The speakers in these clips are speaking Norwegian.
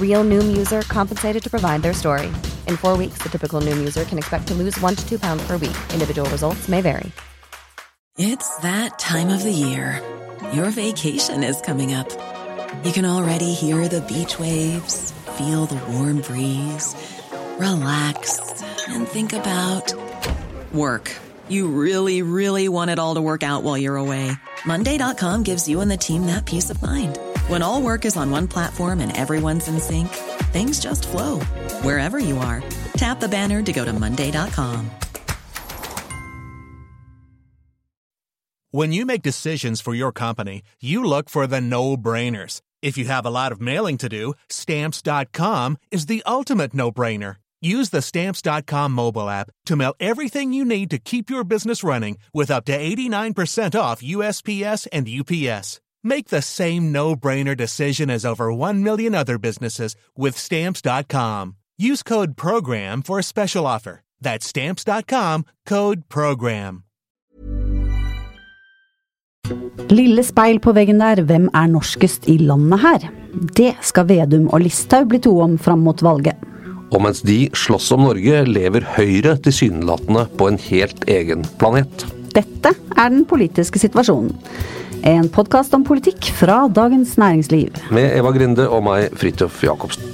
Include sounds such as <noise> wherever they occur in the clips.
Real Noom user compensated to provide their story. In four weeks, the typical Noom user can expect to lose one to two pounds per week. Individual results may vary. It's that time of the year. Your vacation is coming up. You can already hear the beach waves, feel the warm breeze, relax, and think about work. You really, really want it all to work out while you're away. Monday.com gives you and the team that peace of mind. When all work is on one platform and everyone's in sync, things just flow wherever you are. Tap the banner to go to Monday.com. When you make decisions for your company, you look for the no brainers. If you have a lot of mailing to do, stamps.com is the ultimate no brainer. Use the stamps.com mobile app to mail everything you need to keep your business running with up to 89% off USPS and UPS. Make the same no brainer decision as over 1 million other businesses with stamps.com. Use code PROGRAM for a special offer. That's stamps.com code PROGRAM. Lille speil på veggen der, hvem er norskest i landet her? Det skal Vedum og Listhaug bli to om fram mot valget. Og mens de slåss om Norge, lever Høyre tilsynelatende på en helt egen planet. Dette er den politiske situasjonen. En podkast om politikk fra Dagens Næringsliv. Med Eva Grinde og meg, Fridtjof Jacobsen.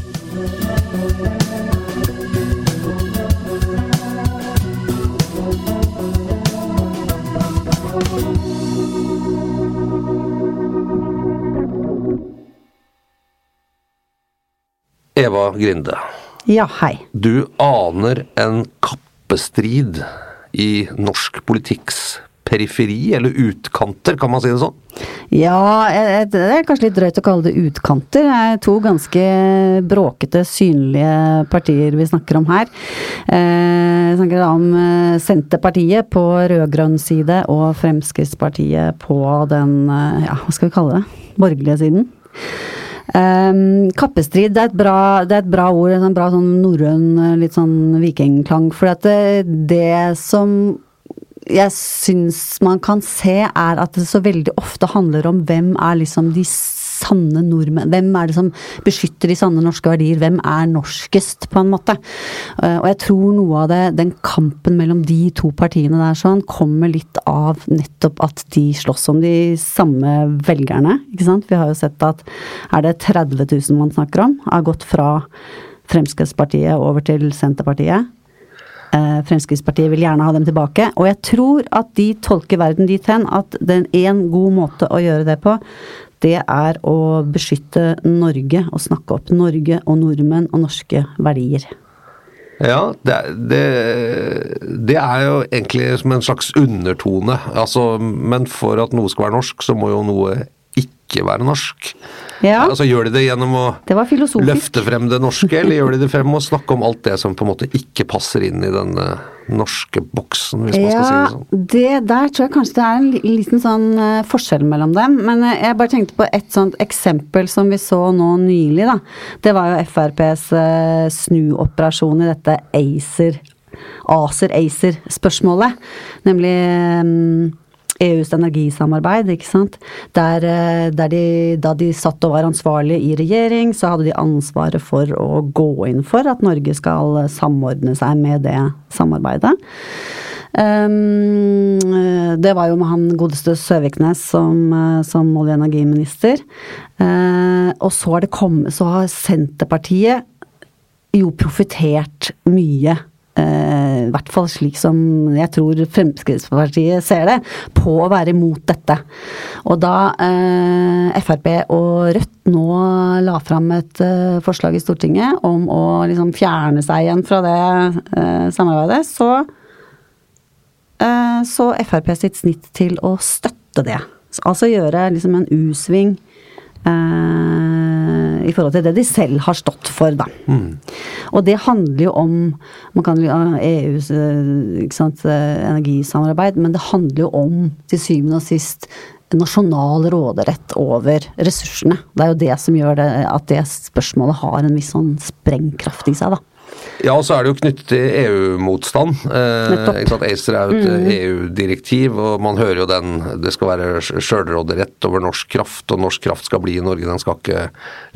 Eva Grinde, Ja, hei. du aner en kappestrid i norsk politikks periferi, eller utkanter, kan man si det sånn? Ja, eh, det er kanskje litt drøyt å kalle det utkanter. Det er to ganske bråkete, synlige partier vi snakker om her. Eh, Vi snakker da om eh, Senterpartiet på rød-grønn side og Fremskrittspartiet på den, eh, ja, hva skal vi kalle det, borgerlige siden. Um, kappestrid det er, et bra, det er et bra ord, en sånn bra sånn norrøn, litt sånn vikingklang. For det, det som jeg syns man kan se, er at det så veldig ofte handler om hvem er liksom de sanne nordmenn Hvem er det som beskytter de sanne norske verdier? Hvem er norskest, på en måte? Eh, Og jeg tror noe av det, den kampen mellom de to partiene der sånn, kommer litt av nettopp at de slåss om de samme velgerne, ikke sant? Vi har jo sett at er det 30 000 man snakker om, har gått fra Fremskrittspartiet over til Senterpartiet. Eh, Fremskrittspartiet vil gjerne ha dem tilbake. Og jeg tror at de tolker verden dit hen at den en god måte å gjøre det på, det er å beskytte Norge og snakke opp Norge og nordmenn og norske verdier. Ja, det, det, det er jo egentlig som en slags undertone. Altså, men for at noe skal være norsk, så må jo noe ikke være norsk. Ja, Altså, Gjør de det gjennom å det løfte frem det norske, eller gjør de det frem å snakke om alt det som på en måte ikke passer inn i den eh, norske boksen, hvis man skal si det sånn? det, der tror jeg kanskje det er en liten sånn eh, forskjell mellom dem. Men eh, jeg bare tenkte på et sånt eksempel som vi så nå nylig, da. Det var jo FrPs snuoperasjon i dette ACER, ACER-ACER-spørsmålet. Nemlig eh, EUs energisamarbeid, ikke sant. Der, eh, der de, da de satt og var ansvarlige i regjering, så hadde de ansvaret for å gå inn for at Norge skal samordne seg med det samarbeidet. Um, det var jo med han godeste Søviknes som, eh, som olje- og energiminister. Uh, og så har kommet Så har Senterpartiet jo profitert mye. I hvert fall slik som jeg tror Fremskrittspartiet ser det, på å være imot dette. Og da eh, Frp og Rødt nå la fram et eh, forslag i Stortinget om å liksom fjerne seg igjen fra det eh, samarbeidet, så eh, så Frp sitt snitt til å støtte det. Altså gjøre liksom en U-sving I forhold til det de selv har stått for, da. Og det handler jo om Man kan jo EUs eh, sant, eh, energisamarbeid, men det handler jo om til syvende og sist nasjonal råderett over ressursene. Det er jo det som gjør det, at det spørsmålet har en viss sånn sprengkraft i seg, da. Ja, og så er det jo knyttet til EU-motstand. Eh. ACER er jo et EU-direktiv, og man hører jo den Det skal være sjølråderett over norsk kraft, og norsk kraft skal bli i Norge. Den skal ikke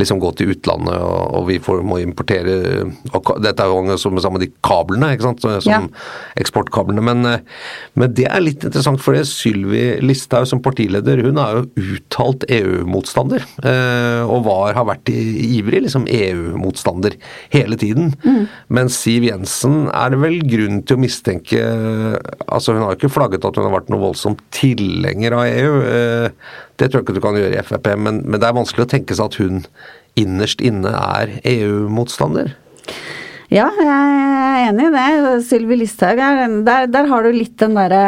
liksom gå til utlandet, og, og vi får, må importere og, Dette er jo som sammen med de kablene, ikke sant? Som Ja. eksportkablene. Men, eh, men det er litt interessant, for det Sylvi Listhaug som partileder, hun er jo uttalt EU-motstander. eh, Og var, har vært i- ivrig liksom EU-motstander hele tiden. Mens Siv Jensen er det vel grunn til å mistenke Altså Hun har jo ikke flagget at hun har vært noe voldsomt tilhenger av EU. eh, Det tror jeg ikke du kan gjøre i Frp, men, men det er vanskelig å tenke seg at hun innerst inne er EU-motstander. Ja, jeg er enig i det. Sylvi Listhaug er der, der har du litt den derre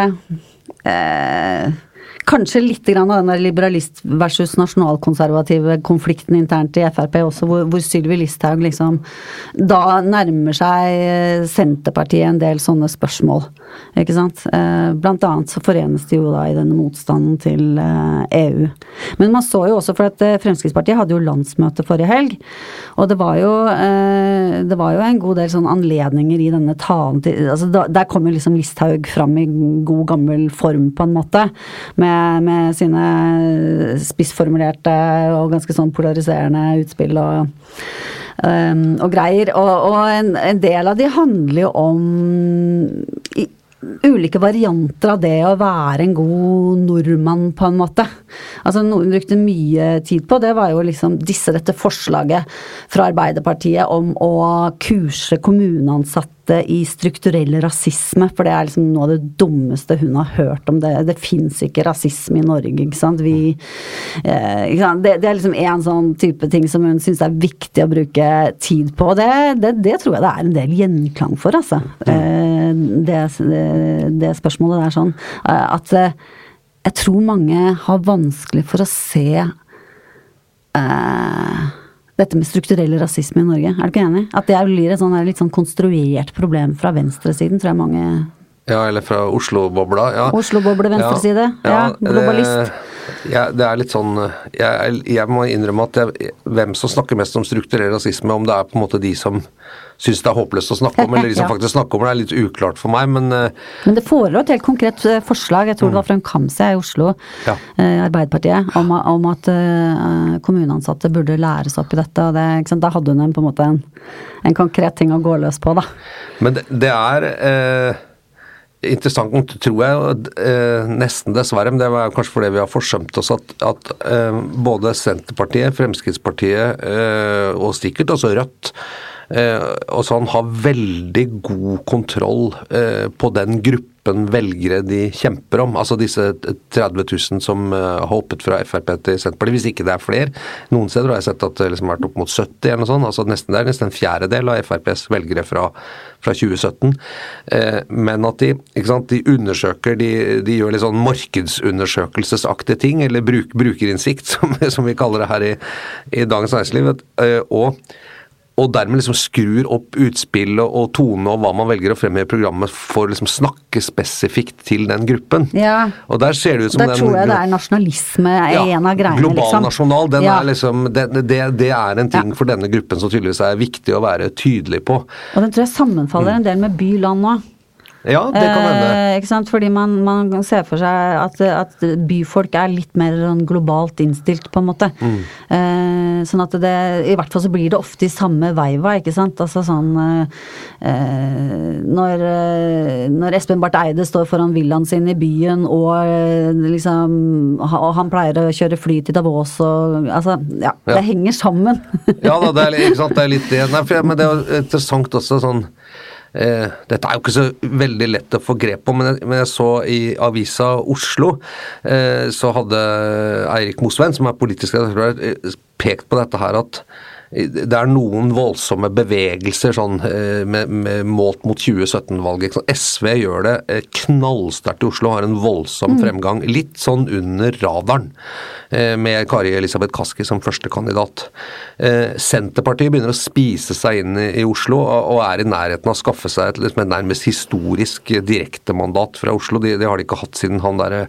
eh, Kanskje litt av den der liberalist versus nasjonalkonservative konflikten internt i Frp også, hvor, hvor Sylvi Listhaug liksom da nærmer seg eh, Senterpartiet en del sånne spørsmål. Ikke sant. Eh, Blant annet så forenes de jo da i denne motstanden til eh, EU. Men man så jo også, for at Fremskrittspartiet hadde jo landsmøte forrige helg, og det var jo, det var jo en god del sånn anledninger i denne talen til altså Der kom jo liksom Listhaug fram i god gammel form, på en måte. Med, med sine spissformulerte og ganske sånn polariserende utspill og um, og greier. Og, og en, en del av de handler jo om i, ulike varianter av det å være en god nordmann, på en måte. Altså Noe hun brukte mye tid på, det var jo liksom disse dette forslaget fra Arbeiderpartiet om å kurse kommuneansatte i strukturell rasisme, for det er liksom noe av det dummeste hun har hørt om. Det, det fins ikke rasisme i Norge, ikke sant. Vi, eh, ikke sant? Det, det er liksom en sånn type ting som hun syns er viktig å bruke tid på. Det, det, det tror jeg det er en del gjenklang for, altså. Eh, det, det, det spørsmålet der sånn. eh, At eh, jeg tror mange har vanskelig for å se eh, dette med strukturell rasisme i Norge. Er du ikke enig? At det blir et sånn, litt sånn konstruert problem fra venstresiden, tror jeg mange Ja, eller fra Oslo-bobla. Ja. Oslo-boble, venstreside. Ja, globalist. Det, ja, det er litt sånn jeg, jeg må innrømme at jeg, hvem som snakker mest om strukturell rasisme, om det er på en måte de som syns det er håpløst å snakke om, eller de som <laughs> Ja. faktisk snakker om det, er litt uklart for meg, men eh, Men det forelå et helt konkret eh, forslag, jeg tror det var fra en Kamsi i Oslo, Ja. eh, Arbeiderpartiet, om, om at eh, kommuneansatte burde læres opp i dette. og det? Da hadde hun en, på en måte en, en konkret ting å gå løs på, da. Men det, det er eh, interessant, tror jeg, eh, nesten dessverre, men det var kanskje fordi vi har forsømt oss at, at eh, både Senterpartiet, Fremskrittspartiet eh, og sikkert også Rødt og sånn har veldig god kontroll på den gruppen velgere de kjemper om. Altså disse 30 000 som eh, har hoppet fra Frp til Senterpartiet, hvis ikke det er flere. Noen steder har jeg sett at det liksom har vært opp mot 70 eller noe sånt. altså nesten Det er nesten en fjerdedel av FrPs velgere fra, fra 2017. Eh, men at de, sant, de undersøker, de, de gjør litt sånn markedsundersøkelsesaktige ting, eller bruk, brukerinnsikt, <laughs> som, som vi kaller det her i, i Dagens Næringsliv. eh, og og dermed liksom skrur opp utspill og, tone og hva man velger å fremheve i programmet for å liksom snakke spesifikt til den gruppen. Ja. Og der ser det ut som Der tror jeg det er nasjonalisme er en av greiene, global liksom. nasjonal, den Ja. er liksom, det, det, det er en ting Ja. for denne gruppen som tydeligvis er viktig å være tydelig på. Og den tror jeg sammenfaller en del med by-land nå. Ja, det kan hende. Eh? Fordi man, man ser for seg at, at byfolk er litt mer sånn globalt innstilt, på en måte. Mm. Eh, sånn at det I hvert fall så blir det ofte i samme veiva, ikke sant. Altså sånn eh, når, eh, når Espen Barth Eide står foran villaen sin i byen, og eh, liksom Og han pleier å kjøre fly til Davos og Altså, ja. Ja. Det henger sammen. Ja da, det er, <laughs> ikke sant, det er litt det. Nei, for, men det er interessant også sånn eh, Dette er jo ikke så veldig lett å få grep på, men jeg, men jeg så i avisa Oslo, eh, så hadde Eirik Mosveen, som er politisk redaktør, eh, pekt på dette her at det er noen voldsomme bevegelser sånn, eh, med, med målt mot 2017-valget. SV gjør det eh, knallsterkt i Oslo, har en voldsom Mm. fremgang. Litt sånn under radaren, eh, med Kari Elisabeth Kaski som førstekandidat. Senterpartiet begynner å spise seg inn i Oslo, og er i nærheten av å skaffe seg et, liksom nærmest historisk direktemandat fra Oslo. Det de har de ikke hatt siden han der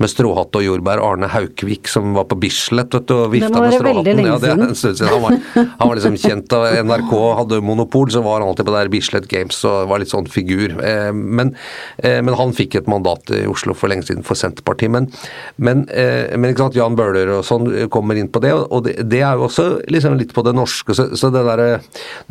med stråhatt og jordbær, Arne Haukvik, som var på Bislett vet du, og vifta med stråhatten. Ja, det er en stund siden. Han var, <laughs> han var liksom kjent av NRK, hadde monopol, så var han alltid på der Bislett Games og var litt sånn figur. Eh, Men, eh, men han fikk et mandat i Oslo for lenge siden for Senterpartiet. Men, men, eh, men ikke sant, Jan Bøhler og sånn kommer inn på det, og det, det er jo også liksom litt på det norske. Så, så det derre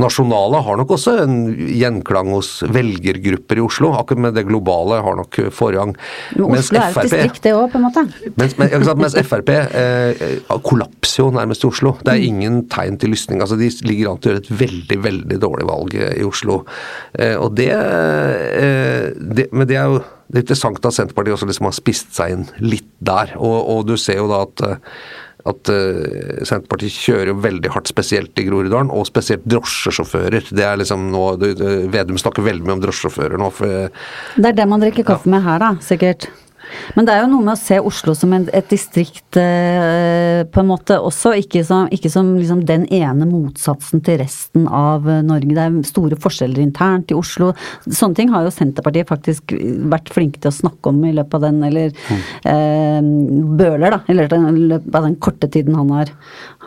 nasjonale har nok også en gjenklang hos velgergrupper i Oslo. Akkurat med det globale har nok forrang. Men Mens Oslo er et FrP distrikt, det òg, på en måte. mens, mens Frp eh, kollapser jo nærmest i Oslo. Det er ingen tegn til lysning. altså De ligger an til å gjøre et veldig veldig dårlig valg eh, i Oslo. Eh, og det, eh, det Men det er jo det er interessant at Senterpartiet også liksom har spist seg inn litt der. Og, og du ser jo da at at uh, Senterpartiet kjører jo veldig hardt, spesielt i Groruddalen, og spesielt drosjesjåfører. Det er liksom nå, Vedum snakker veldig mye om drosjesjåfører nå. for uh, Det er det man drikker kaffe med her, da, sikkert. Men det er jo noe med å se Oslo som et, et distrikt eh, på en måte også, ikke som, ikke som liksom den ene motsatsen til resten av eh, Norge. Det er store forskjeller internt i Oslo. Sånne ting har jo Senterpartiet faktisk vært flinke til å snakke om i løpet av den, eller eh, Bøhler, da, i løpet av den korte tiden han har,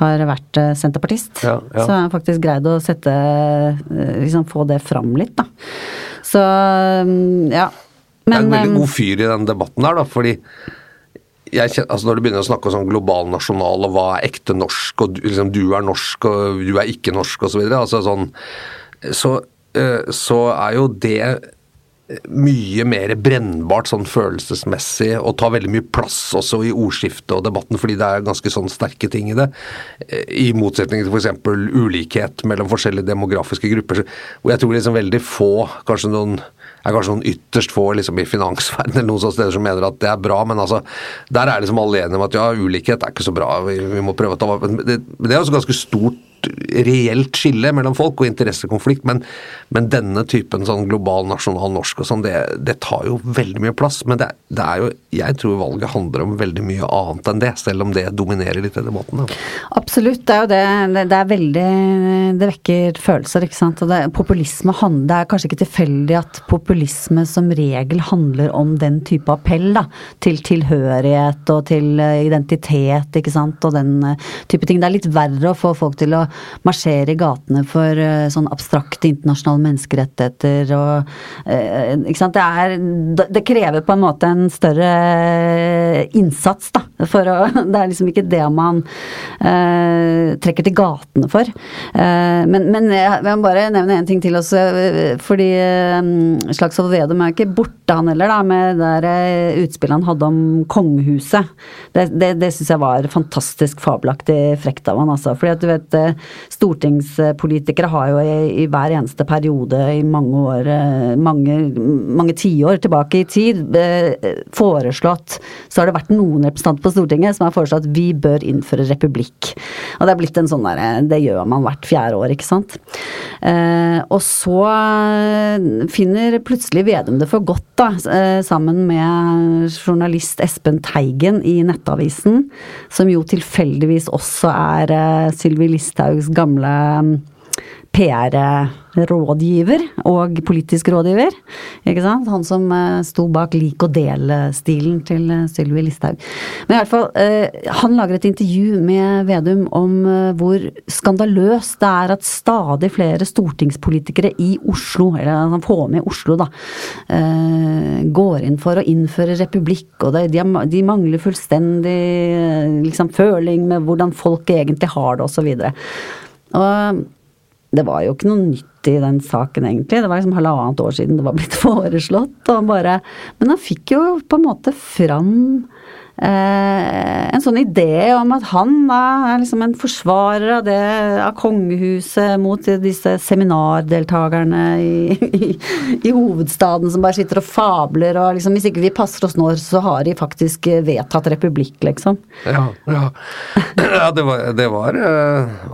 har vært eh, senterpartist. Ja, ja. Så har han faktisk greid å sette eh, liksom få det fram litt, da. Så mm, ja. Det er en veldig um, god fyr i den debatten her, da, fordi jeg altså Når du begynner å snakke om sånn global nasjonal og hva er ekte norsk, og du, liksom, du er norsk og du er ikke norsk osv., så, altså sånn, så, eh, så er jo det mye mer brennbart sånn følelsesmessig og tar veldig mye plass også i ordskiftet og debatten, fordi det er ganske sånn sterke ting i det. Eh, I motsetning til f.eks. ulikhet mellom forskjellige demografiske grupper, hvor jeg tror liksom veldig få, kanskje noen er kanskje noen ytterst få liksom i finansverdenen eller noen sånne steder som mener at det er bra, men altså, der er liksom alle enige om at ja, ulikhet er ikke så bra, vi, vi må prøve å ta vare på det. Det er også ganske stort reelt skille mellom folk og interessekonflikt, men, men denne typen sånn global, nasjonal, norsk og sånn, det, det tar jo veldig mye plass. Men det, det er jo Jeg tror valget handler om veldig mye annet enn det, selv om det dominerer litt i debatten. Da. Absolutt. Det er jo det. Det- er veldig Det vekker følelser, ikke sant. Og det, populisme Det er kanskje ikke tilfeldig at populisme som regel handler om den type appell, da. Til tilhørighet og til eh, identitet, ikke sant. Og den eh, type ting. Det er litt verre å få folk til å marsjere i gatene for eh, sånn abstrakte internasjonale menneskerettigheter og eh, Ikke sant. Det er Det krever på en måte en større innsats, da. For å <laughs> Det er liksom ikke det man uh, trekker til gatene for. Uh, men, men jeg vil bare nevne en ting til også, eh, fordi eh, Slagsvold Vedum er jo ikke borte, han heller, da, med det eh, utspillet han hadde om kongehuset. Det, det, det syns jeg var fantastisk fabelaktig frekt av han, altså. Fordi at du vet, eh, stortingspolitikere har jo i, i hver eneste periode i mange år, eh, mange, mange tiår tilbake i tid, foreslått Så har det vært noen representanter på Stortinget som har foreslått at vi bør innføre republikk. Og det er blitt en sånn derre Det gjør man hvert fjerde år, ikke sant. Og så finner plutselig Vedum det for godt, da, eh, sammen med journalist Espen Teigen i Nettavisen, som jo tilfeldigvis også er eh, Sylvi Listhaugs gamle PR-rådgiver og politisk rådgiver. Ikke sant? Han som eh, sto bak lik og del-stilen til eh, Sylvi Listhaug. Men i hvert fall, eh, han lager et intervju med Vedum om hvor skandaløst det er at stadig flere stortingspolitikere i Oslo, eller han får med Oslo, da, går inn for å innføre republikk, og de, mangler fullstendig liksom, føling med hvordan folk egentlig har det, osv. Og det var jo ikke noe nytt i den saken, egentlig. Det var liksom halvannet år siden det var blitt <laughs> foreslått. Og bare, men han fikk jo på en måte fram Eh, en sånn idé om at han er liksom en forsvarer av det, av kongehuset mot disse seminardeltakerne i, <laughs> i, i, hovedstaden som bare sitter og fabler og liksom Hvis ikke vi passer oss nå, så har de faktisk vedtatt republikk, liksom. Ja, ja. ja det var, det var,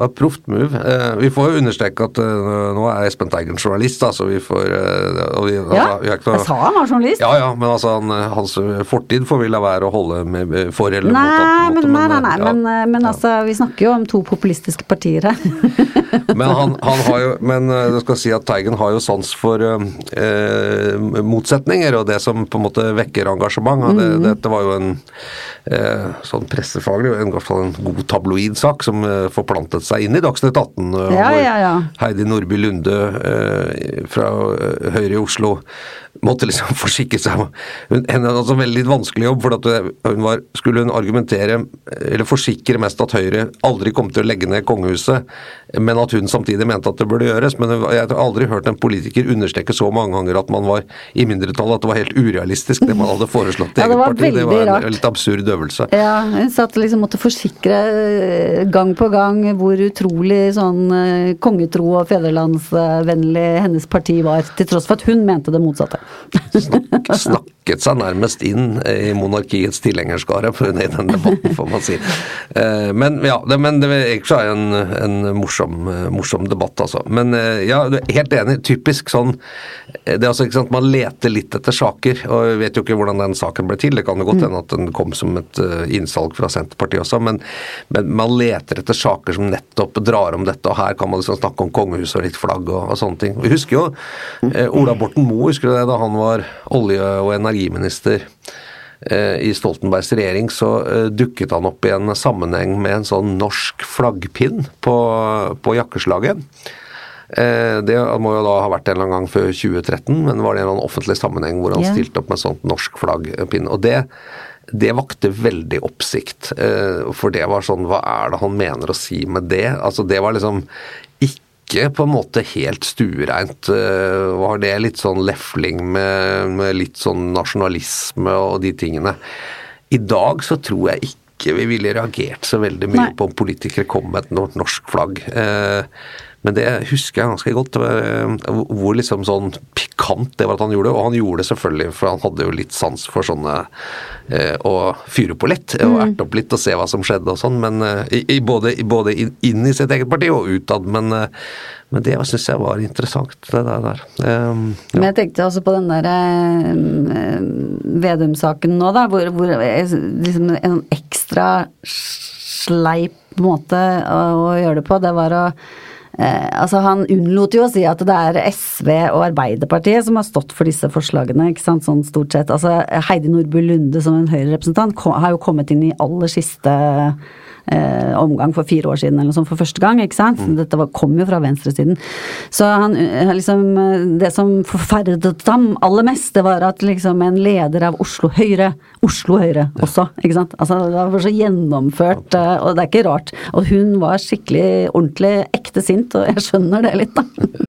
var proft move. Uh, vi får jo understreke at uh, nå er Espen Teigen journalist, da, så vi får vi, Ja, vi noe, jeg sa han var journalist. Ja, ja, men altså han, hans fortid får vi la være å holde med eh, for eller nei, mot. Men, nei, nei, nei, ja, men, men, men altså, vi snakker jo om to populistiske partier her. <laughs> men han, han, har jo, men eh, du skal si at Teigen har jo sans for eh, motsetninger, og det som på en måte vekker engasjement. Mm. Det, dette var jo en eh, sånn pressefaglig, i hvert fall en god tabloid sak som eh, forplantet seg inn i Dagsnytt 18, ja, hvor ja, ja. Heidi Nordby Lunde fra Høyre i Oslo måtte liksom <laughs> forsikre seg Hun hadde altså en veldig vanskelig jobb, for hun var, skulle hun argumentere, eller forsikre mest at Høyre aldri kom til å legge ned kongehuset, men at hun samtidig mente at det burde gjøres. Men jeg har aldri hørt en politiker understreke så mange ganger at man var i mindretall, at det var helt urealistisk det man hadde foreslått i <laughs> ja, eget parti. Det var en litt absurd øvelse. Ja, hun satt liksom måtte forsikre eh, gang på gang hvor utrolig sånn eh, kongetro og fedrelandsvennlig hennes parti var, til tross for at hun mente det motsatte. Snakk, snakket seg nærmest inn i monarkiets tilhengerskare i den debatten, får man si. Eh, men ja, det, men det er egentlig en, en morsom, morsom, debatt, altså. Men eh, ja, du er helt enig. Typisk sånn Det er altså ikke sant, Man leter litt etter saker, og vi vet jo ikke hvordan den saken ble til. Det kan jo godt hende at den kom som et eh, innsalg fra Senterpartiet også, men, men, man leter etter saker som nettopp drar om dette, og her kan man liksom snakke om kongehuset og litt flagg og, og sånne ting. Vi husker jo Ola Borten Moe, husker du det? da han var olje- og energiminister eh, i Stoltenbergs regjering, så eh, dukket han opp i en sammenheng med en sånn norsk flaggpinn på, på jakkeslaget. Eh, det må jo da ha vært en eller annen gang før 2013, men var det en eller annen offentlig sammenheng hvor han yeah. stilte opp med sånt norsk flaggpinn. Og det, det vakte veldig oppsikt, for det var sånn Hva er det han mener å si med det? Altså Det var liksom ikke på en måte helt stuereint. Eh, var det litt sånn lefling med, med, litt sånn nasjonalisme og de tingene. I dag så tror jeg ikke vi ville reagert så veldig mye Nei. på om politikere kom med et norsk flagg. Eh, men det husker jeg ganske godt, eh, hvor liksom sånn pikant det var at han gjorde det. Og han gjorde det selvfølgelig, for han hadde jo litt sans for sånne eh, å fyre på litt og mm. erte opp litt og se hva som skjedde og sånn. Men i, i, både, både, inn i sitt eget parti og utad. Men, eh, men det syns jeg var interessant, det der. Um, ja. Men jeg tenkte også på den der eh, Vedum-saken nå, da, hvor, hvor liksom en ekstra sleip måte å, å gjøre det på, det var å Eh, altså Han unnlot jo å si at det er SV og Arbeiderpartiet som har stått for disse forslagene, ikke sant, sånn stort sett. Altså Heidi Nordby Lunde som en Høyre-representant har jo kommet inn i aller siste eh, omgang for fire år siden, eller noe sånt, for første gang. ikke sant? Mm. Dette var, kom jo fra venstresiden. Så han eh, liksom Det som forferdet ham aller mest, det var at liksom en leder av Oslo Høyre Oslo Høyre også, ikke sant. Altså det var så gjennomført, eh, og det er ikke rart. Og hun var skikkelig ordentlig ekte sint, og jeg skjønner det litt, da.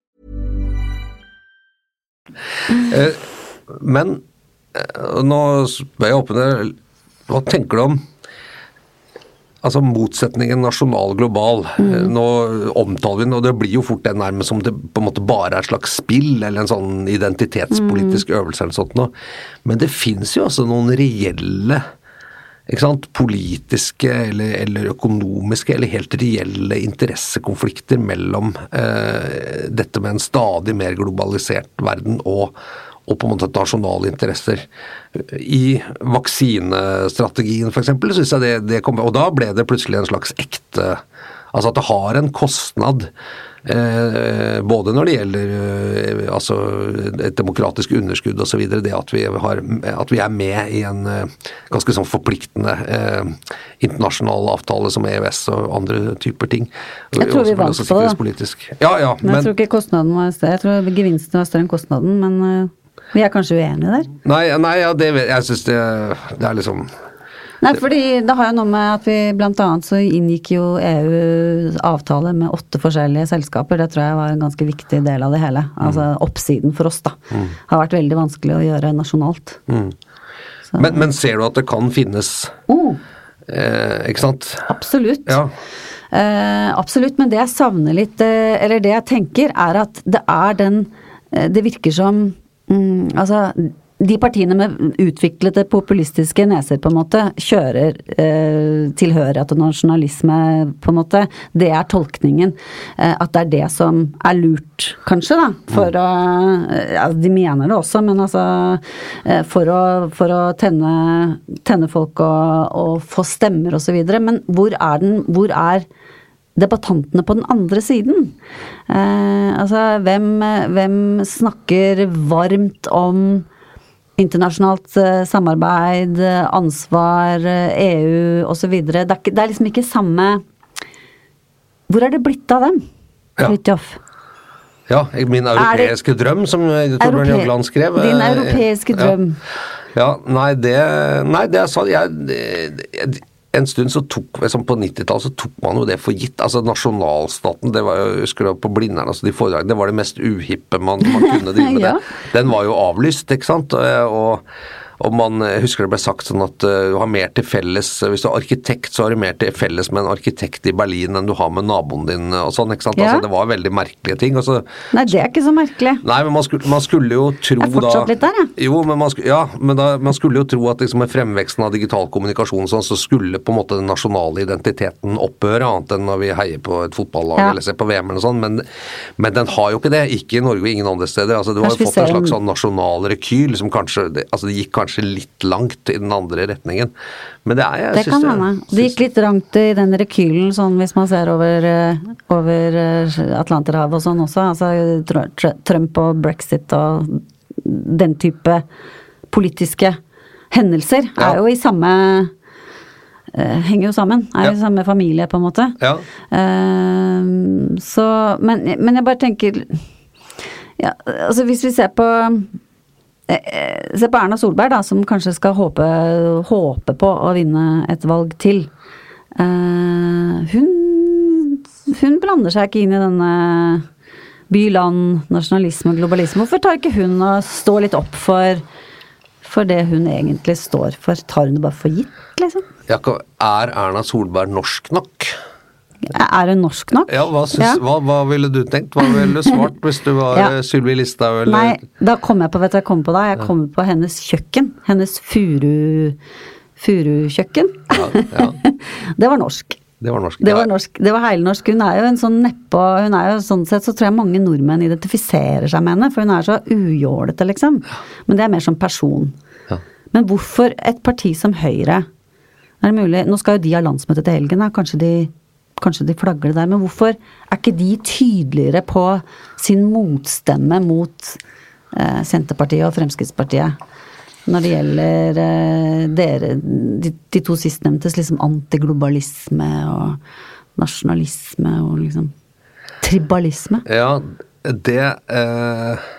Eh, Men eh, nå spør jeg åpne Hva tenker du om altså motsetningen nasjonal-global? Mm. Nå omtaler vi den, og det blir jo fort det nærmest som det på en måte bare er et slags spill, eller en sånn identitetspolitisk øvelse eller sånt noe. Men det fins jo altså noen reelle? Politiske eller, eller økonomiske eller helt reelle interessekonflikter mellom eh, dette med en stadig mer globalisert verden og, og på en måte nasjonale interesser. I vaksinestrategien f.eks. syns jeg det, det kom Og da ble det plutselig en slags ekte Altså at det har en kostnad. Eh, både når det gjelder eh, altså et demokratisk underskudd osv. Det at vi, har, at vi er med i en eh, ganske sånn forpliktende eh, internasjonal avtale som EØS og andre typer ting. Jeg tror vi vant på det. Ja, ja, Men jeg tror ikke kostnaden var større. Jeg tror gevinsten var større enn kostnaden, men vi er kanskje uenige der. Nei, nei ja, det, jeg syns det, det er liksom Nei, fordi det har jo noe med at vi annet så inngikk jo EU avtale med åtte forskjellige selskaper. Det tror jeg var en ganske viktig del av det hele. Altså oppsiden for oss, da. Har vært veldig vanskelig å gjøre nasjonalt. Mm. men, men ser du at det kan finnes Oh, eh, Ikke sant? absolutt. Ja. Eh, absolutt, men det jeg savner litt, eh, eller det jeg tenker, er at det er den eh, Det virker som mm, Altså, de partiene med utviklede populistiske neser, på en måte, kjører eh, tilhørighet og nasjonalisme, på en måte. Det er tolkningen. Eh, at det er det som er lurt, kanskje, da. For å eh, ja, De mener det også, men altså eh, For å, for å tenne, tenne folk og, og få stemmer videre. Men hvor er den Hvor er debattantene på den andre siden. Eh, altså, hvem, hvem snakker varmt om internasjonalt eh, samarbeid, eh, ansvar, eh, EU osv. Det, er det er liksom ikke samme Hvor er det blitt av dem? Ja. Fridtjof? Ja, min europeiske det- drøm, som Torbjørn Jagland skrev. Din europeiske drøm. Ja, nei, det Nei, det er sant. jeg, det- En stund så tok liksom På 90-tallet så tok man jo det for gitt. Altså Nasjonalstaten, det var jo, jeg husker det på Blindern, altså de foredragene, det var det mest uhippe man, man kunne <laughs> drive med. Ja. Den var jo avlyst, ikke sant. Og, og man jeg husker det ble sagt sånn at uh, du har mer til felles Hvis du er arkitekt, så har du mer til felles med en arkitekt i Berlin enn du har med naboen din og sånn, ikke sant. Ja. Altså, det var veldig merkelige ting. Så Nei, det er ikke så merkelig. Nei, men man skulle, man skulle jo tro da Jeg er fortsatt da litt der, jeg. Jo, men man, ja, men da, man skulle jo tro at liksom med fremveksten av digital kommunikasjon sånn, så skulle på en måte den nasjonale identiteten opphøre, annet enn når vi heier på et fotballag Ja. eller ser på VM eller sånn, men, men den har jo ikke det. Ikke i Norge og ingen andre steder. Altså, du har jo fått en slags sånn nasjonal rekyl som kanskje det, altså, det gikk kanskje litt langt i den andre retningen. Men det er jeg Det kan hende. Det gikk litt langt i den rekylen, sånn hvis man ser over, eh, over eh, Atlanterhavet og sånn også. Altså Tr- Tr- Trump og brexit og den type politiske hendelser Ja. er jo i samme eh, Henger jo sammen. Er jo Ja. samme familie, på en måte. Ja. Eh, så men, men jeg bare tenker ja, altså Hvis vi ser på Se på Erna Solberg, da, som kanskje skal håpe, håpe på å vinne et valg til. Eh, hun, hun blander seg ikke inn i denne by-land, nasjonalisme og globalisme. Hvorfor tar ikke hun og står litt opp for, for det hun egentlig står for? Tar hun det bare for gitt, liksom? Jakob, er Erna Solberg norsk nok? Er hun norsk nok? Ja, hva, synes, Ja. Hva, hva ville du tenkt? Hva ville du svart hvis du var Ja. eh, Sylvi Listhaug eller Nei, da kom jeg på, vet du jeg kom på da? Jeg kom på hennes kjøkken. Hennes furu... Furukjøkken. ja. <laughs> Det var norsk. Det var norsk. Det var norsk, det var heilnorsk. Hun er jo en sånn nedpå Hun er jo sånn sett så tror jeg mange nordmenn identifiserer seg med henne, for hun er så ujålete, liksom. Men det er mer som person. Ja. Men hvorfor et parti som Høyre Er det mulig Nå skal jo de ha landsmøte til helgen, da. Kanskje de, kanskje de flagger det der. Men hvorfor er ikke de tydeligere på sin motstemme mot eh, Senterpartiet og Fremskrittspartiet? Når det gjelder eh, dere, de, de to sistnevntes liksom antiglobalisme og nasjonalisme og liksom tribalisme. Ja, det eh,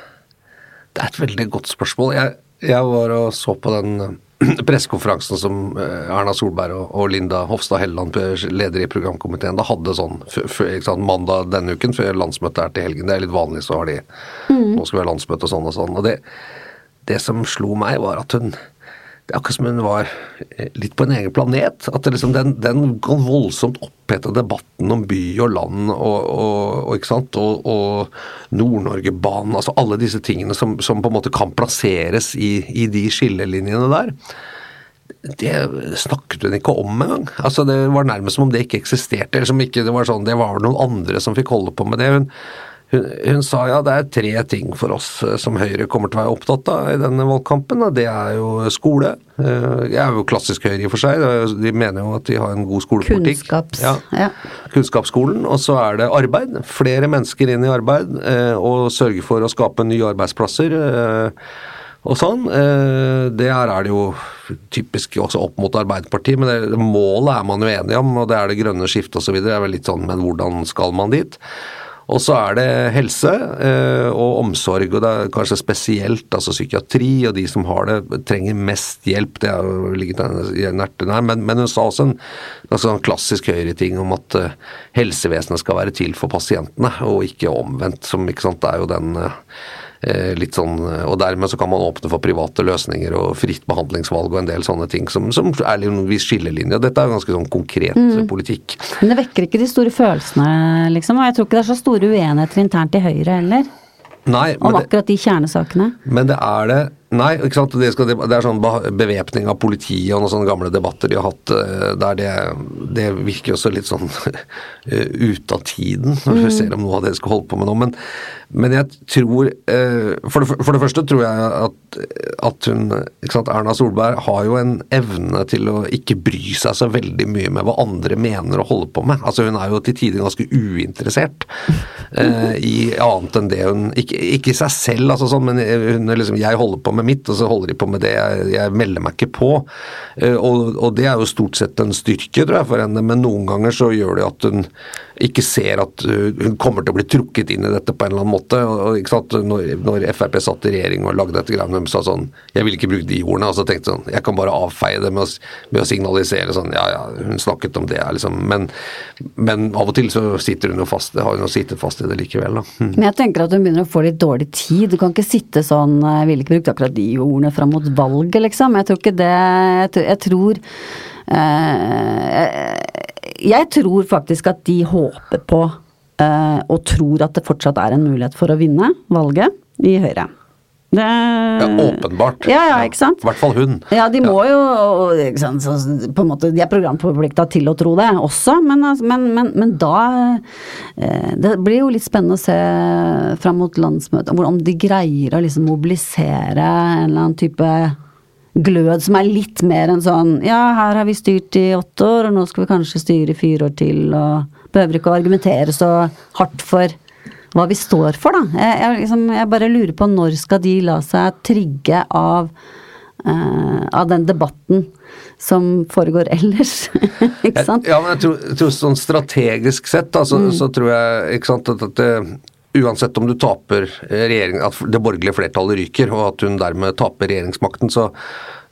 Det er et veldig godt spørsmål. Jeg, jeg var og så på den <clears throat> pressekonferansen som eh, Erna Solberg og, Linda Hofstad Helleland, leder i programkomiteen, da hadde sånn sant, mandag denne uken, før landsmøtet er til helgen. Det er litt vanlig, så har de Nå skal vi ha landsmøte og sånn og sånn. Og det, det som slo meg, var at hun det er akkurat som hun var eh, litt på en egen planet. At liksom den, den voldsomt oppheta debatten om by og land og, og, og, og Nord-Norge-banen, altså alle disse tingene som, som på en måte kan plasseres i, i de skillelinjene der. Det snakket hun ikke om engang. Altså, det var nærmest som om det ikke eksisterte. eller som ikke, Det var sånn, det var noen andre som fikk holde på med det. Hun, hun, hun sa ja, det er tre ting for oss eh, som Høyre kommer til å være opptatt av i denne valgkampen. Det er jo skole. Eh, Jeg er jo klassisk Høyre i og for seg. De mener jo at de har en god skolepolitikk. Kunnskaps... Ja. Ja. Kunnskapsskolen. Og så er det arbeid. Flere mennesker inn i arbeid. eh, Og sørge for å skape nye arbeidsplasser. eh, Og sånn. Eh, Det her er det jo typisk også opp mot Arbeiderpartiet, men det, målet er man jo enig om, og det er det grønne skiftet osv. Det er vel litt sånn, men hvordan skal man dit? Og så er det helse eh, og omsorg, og det er kanskje spesielt altså psykiatri, og de som har det, trenger mest hjelp. Det har ligget hjertet her. Men, men hun sa også en altså en klassisk høyreting om at eh, helsevesenet skal være til for pasientene, og ikke omvendt. Som ikke sant, det er jo den eh, litt sånn, og dermed så kan man åpne for private løsninger og fritt behandlingsvalg og en del sånne ting som, som er en viss skillelinje. Dette er ganske sånn konkret Mm. politikk. Men det vekker ikke de store følelsene, liksom. Og jeg tror ikke det er så store uenigheter internt i Høyre heller. Nei, Om akkurat de kjernesakene. Men det er det Nei, ikke sant? Det, skal, det er sånn bevæpning av politiet og noen sånne gamle debatter de har hatt eh, der det, det virker også litt sånn <laughs> eh, ute av tiden, når vi ser om noe av det skal holde på med nå. Men, men jeg tror eh, for det, for det første tror jeg at, at hun ikke sant, Erna Solberg har jo en evne til å ikke bry seg så veldig mye med hva andre mener å holde på med. Altså Hun er jo til tider ganske uinteressert eh, i annet enn det hun Ikke, ikke i seg selv, altså sånn, men hun liksom Jeg holder på med mitt, og så holder de på med det. Jeg, jeg melder meg ikke på. Eh, og, og det er jo stort sett en styrke, tror jeg, for henne, men noen ganger så gjør det at hun ikke ser at uh, hun kommer til å bli trukket inn i dette på en eller annen måte. Og, ikke sant? Når, når Frp satt i regjering og lagde dette greiene, de sa sånn Jeg vil ikke bruke de ordene. Og så tenkte sånn Jeg kan bare avfeie det med å, med å signalisere sånn Ja, ja, hun snakket om det, liksom. Men, men av og til så sitter hun jo fast. Har hun jo sittet fast i det likevel, da. Mm. Men jeg tenker at hun begynner å få litt dårlig tid. Du kan ikke sitte sånn Jeg ville ikke brukt akkurat de ordene fram mot valget, liksom. Jeg tror ikke det Jeg tror, jeg tror eh, Jeg tror faktisk at de håper på eh, og tror at det fortsatt er en mulighet for å vinne valget i Høyre. Det, Ja, åpenbart. Ja, ja, ikke sant? I hvert fall hun. Ja, de må jo ikke sant, så, på en måte, De er programforplikta til å tro det også, men, altså, men, men, men da eh, Det blir jo litt spennende å se fram mot landsmøtet, om de greier å liksom mobilisere en eller annen type glød som er litt mer enn sånn Ja, her har vi styrt i åtte år, og nå skal vi kanskje styre i fire år til, og behøver ikke å argumentere så hardt for hva vi står for, da. Jeg, jeg, liksom, jeg bare lurer på når skal de la seg trigge av Uh, av den debatten som foregår <laughs> ellers, ikke sant? Ja, men jeg tror, jeg tror sånn strategisk sett, da, så, så tror jeg ikke sant, at, at det, uansett om du taper regjering, at det borgerlige flertallet ryker, og at hun dermed taper regjeringsmakten, så,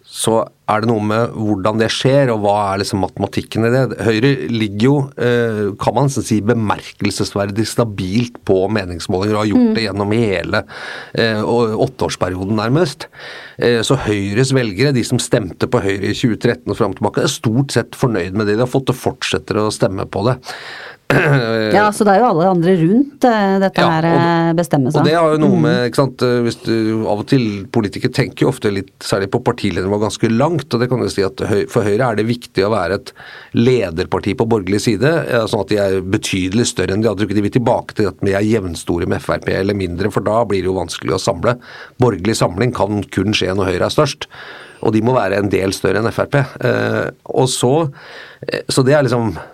så er det noe med hvordan det skjer, og hva er liksom matematikken i det. Høyre ligger jo, eh, kan man si, bemerkelsesverdig stabilt på meningsmålinger, og har gjort det gjennom hele eh, åtteårsperioden, nærmest. Eh, så Høyres velgere, de som stemte på Høyre i 2013 og fram tilbake, er stort sett fornøyd med det. De har fått og fortsetter å stemme på det. Ja, så det er jo alle andre rundt uh, dette Ja, her uh, bestemmer seg. Og det har jo noe med ikke sant, eh, hvis du, Av og til politikere tenker jo ofte litt, særlig på partiledernivå, ganske langt. og det kan jo si at For Høyre er det viktig å være et lederparti på borgerlig side, sånn at de er betydelig større enn de andre. De vil tilbake til at vi er jevnstore med Frp eller mindre, for da blir det jo vanskelig å samle. Borgerlig samling kan kun skje når Høyre er størst. Og de må være en del større enn Frp. Eh, og så, eh, så det er liksom eh,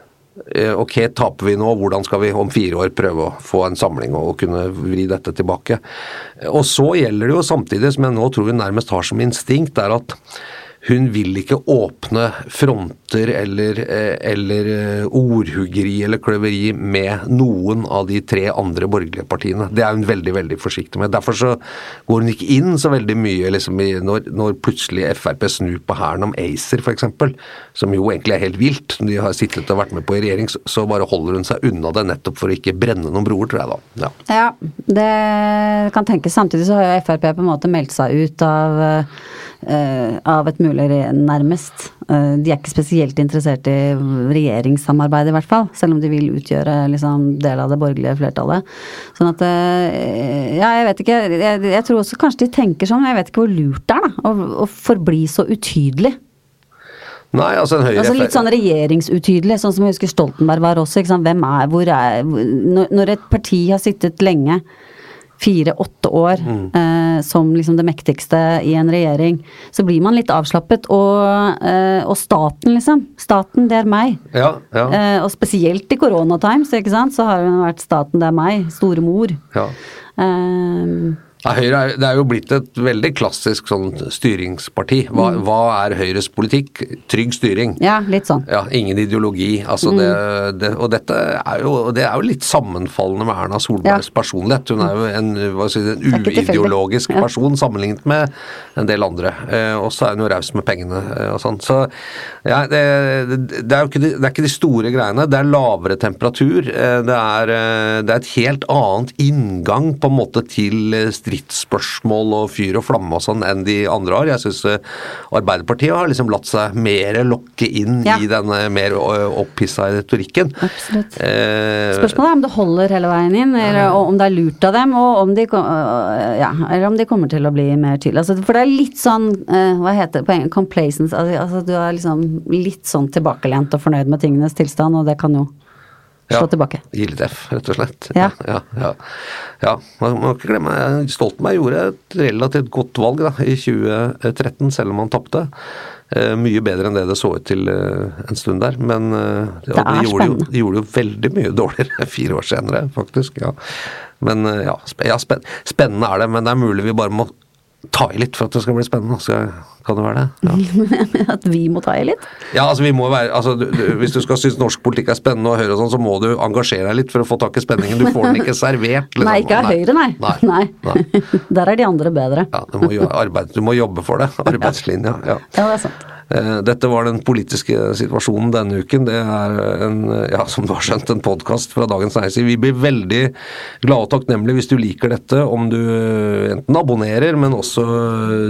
Ok, taper vi nå, hvordan skal vi om fire år prøve å få en samling og kunne vri dette tilbake? Og så gjelder det jo samtidig, som jeg nå tror vi nærmest har som instinkt, er at hun vil ikke åpne fronter eller, eh, eller eh, ordhuggeri eller kløveri med noen av de tre andre borgerlige partiene. Det er hun veldig veldig forsiktig med. Derfor så går hun ikke inn så veldig mye liksom, når, når plutselig Frp snur på hæren om ACER f.eks., som jo egentlig er helt vilt. De har sittet og vært med på i regjering, så, bare holder hun seg unna det nettopp for å ikke brenne noen broer, tror jeg da. Ja. Ja, det kan tenkes. Samtidig så har jo Frp på en måte meldt seg ut av, eh, av et mulig nærmest. Eh, de er ikke spesielt interessert i regjeringssamarbeid, i hvert fall. Selv om de vil utgjøre liksom, del av det borgerlige flertallet. Sånn at eh, Ja, jeg vet ikke. Jeg, jeg tror også kanskje de tenker sånn, jeg vet ikke hvor lurt det er, da. Å, å forbli så utydelig. Nei, altså en høyre Altså litt sånn regjeringsutydelig, sånn som jeg husker Stoltenberg var også. Ikke sant? Hvem er, hvor er når et parti har sittet lenge, fire-åtte år, Mm. eh, som liksom det mektigste i en regjering, så blir man litt avslappet. Og, eh, og staten, liksom. Staten, det er meg. Ja, ja. Eh, og spesielt i koronatimes, ikke sant, så har hun vært staten, det er meg. Store mor. ja. Ja, Høyre er, det er jo blitt et veldig klassisk sånn styringsparti. Hva, Mm. hva er Høyres politikk? Trygg styring. ja, litt sånn. Ja, ingen ideologi. Altså Mm. det, det, og dette er jo, det er jo litt sammenfallende med Erna Solbergs personlighet. Hun er jo en, si, en uideologisk Ja. person sammenlignet med en del andre. Eh, og så er hun jo raus med pengene eh, og sånn. Så ja, det, det, er jo ikke de, det er ikke de store greiene. Det er lavere temperatur. Eh, det, er, eh, det er et helt annet inngang på en måte til eh, stridsspørsmål og fyr og flamme og sånn enn de andre har. Jeg syns Arbeiderpartiet har liksom latt seg mer lokke inn Ja. i denne mer opphissa retorikken. Absolutt. Eh, Spørsmålet er om det holder hele veien inn, eller om det er lurt av dem, og om de, øh, ja, eller om de kommer til å bli mer tydelige. Altså, for det er litt sånn, hva heter det på engelsk, complacence, altså, altså du er liksom litt sånn tilbakelent og fornøyd med tingenes tilstand, og det kan jo slå Ja. tilbake. F, rett og slett. Ja. ja, ja. ja. Man må ikke glemme Stoltenberg gjorde et relativt godt valg da, i 2013, selv om han tapte. Eh, mye bedre enn det det så ut til eh, en stund der. Men eh, Det er de, gjorde jo, de gjorde jo veldig mye <laughs> dårligere fire år senere, faktisk. ja. Men eh, ja, sp ja spen spennende er det. Men det er mulig vi bare må ta i litt for at det skal bli spennende. Skal, kan det være det? Ja. <laughs> At vi må ta i litt. Ja, altså vi må være, altså du, du, Hvis du skal synes norsk politikk er spennende og Høyre og sånn, så må du engasjere deg litt for å få tak i spenningen. Du får den ikke servert. liksom. Nei, ikke av Høyre, nei. Nei. Nei. <laughs> Der er de andre bedre. Ja, du, må jo arbeide, du må jobbe for det. <laughs> Arbeidslinja. ja. Ja, det er sant. Eh, Dette var den politiske situasjonen denne uken. Det er en, ja, som du har skjønt, en podkast fra Dagens Næringsliv. Vi blir veldig glade og takknemlige hvis du liker dette, om du enten abonnerer, men også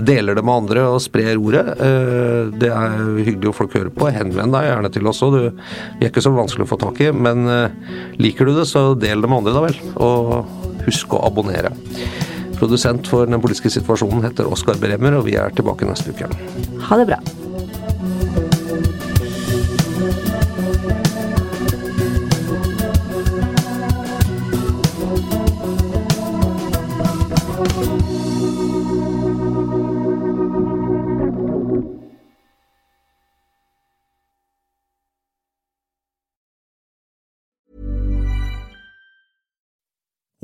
deler det med andre og sprer ordet. Eh, Det er hyggelig å folk hører på. Henvend deg gjerne til oss òg. Vi er ikke så vanskelig å få tak i, men eh, liker du det, så del det med andre, da vel. Og husk å abonnere. Produsent for den politiske situasjonen heter Oskar Bremer, og vi er tilbake neste uke. Ha det bra.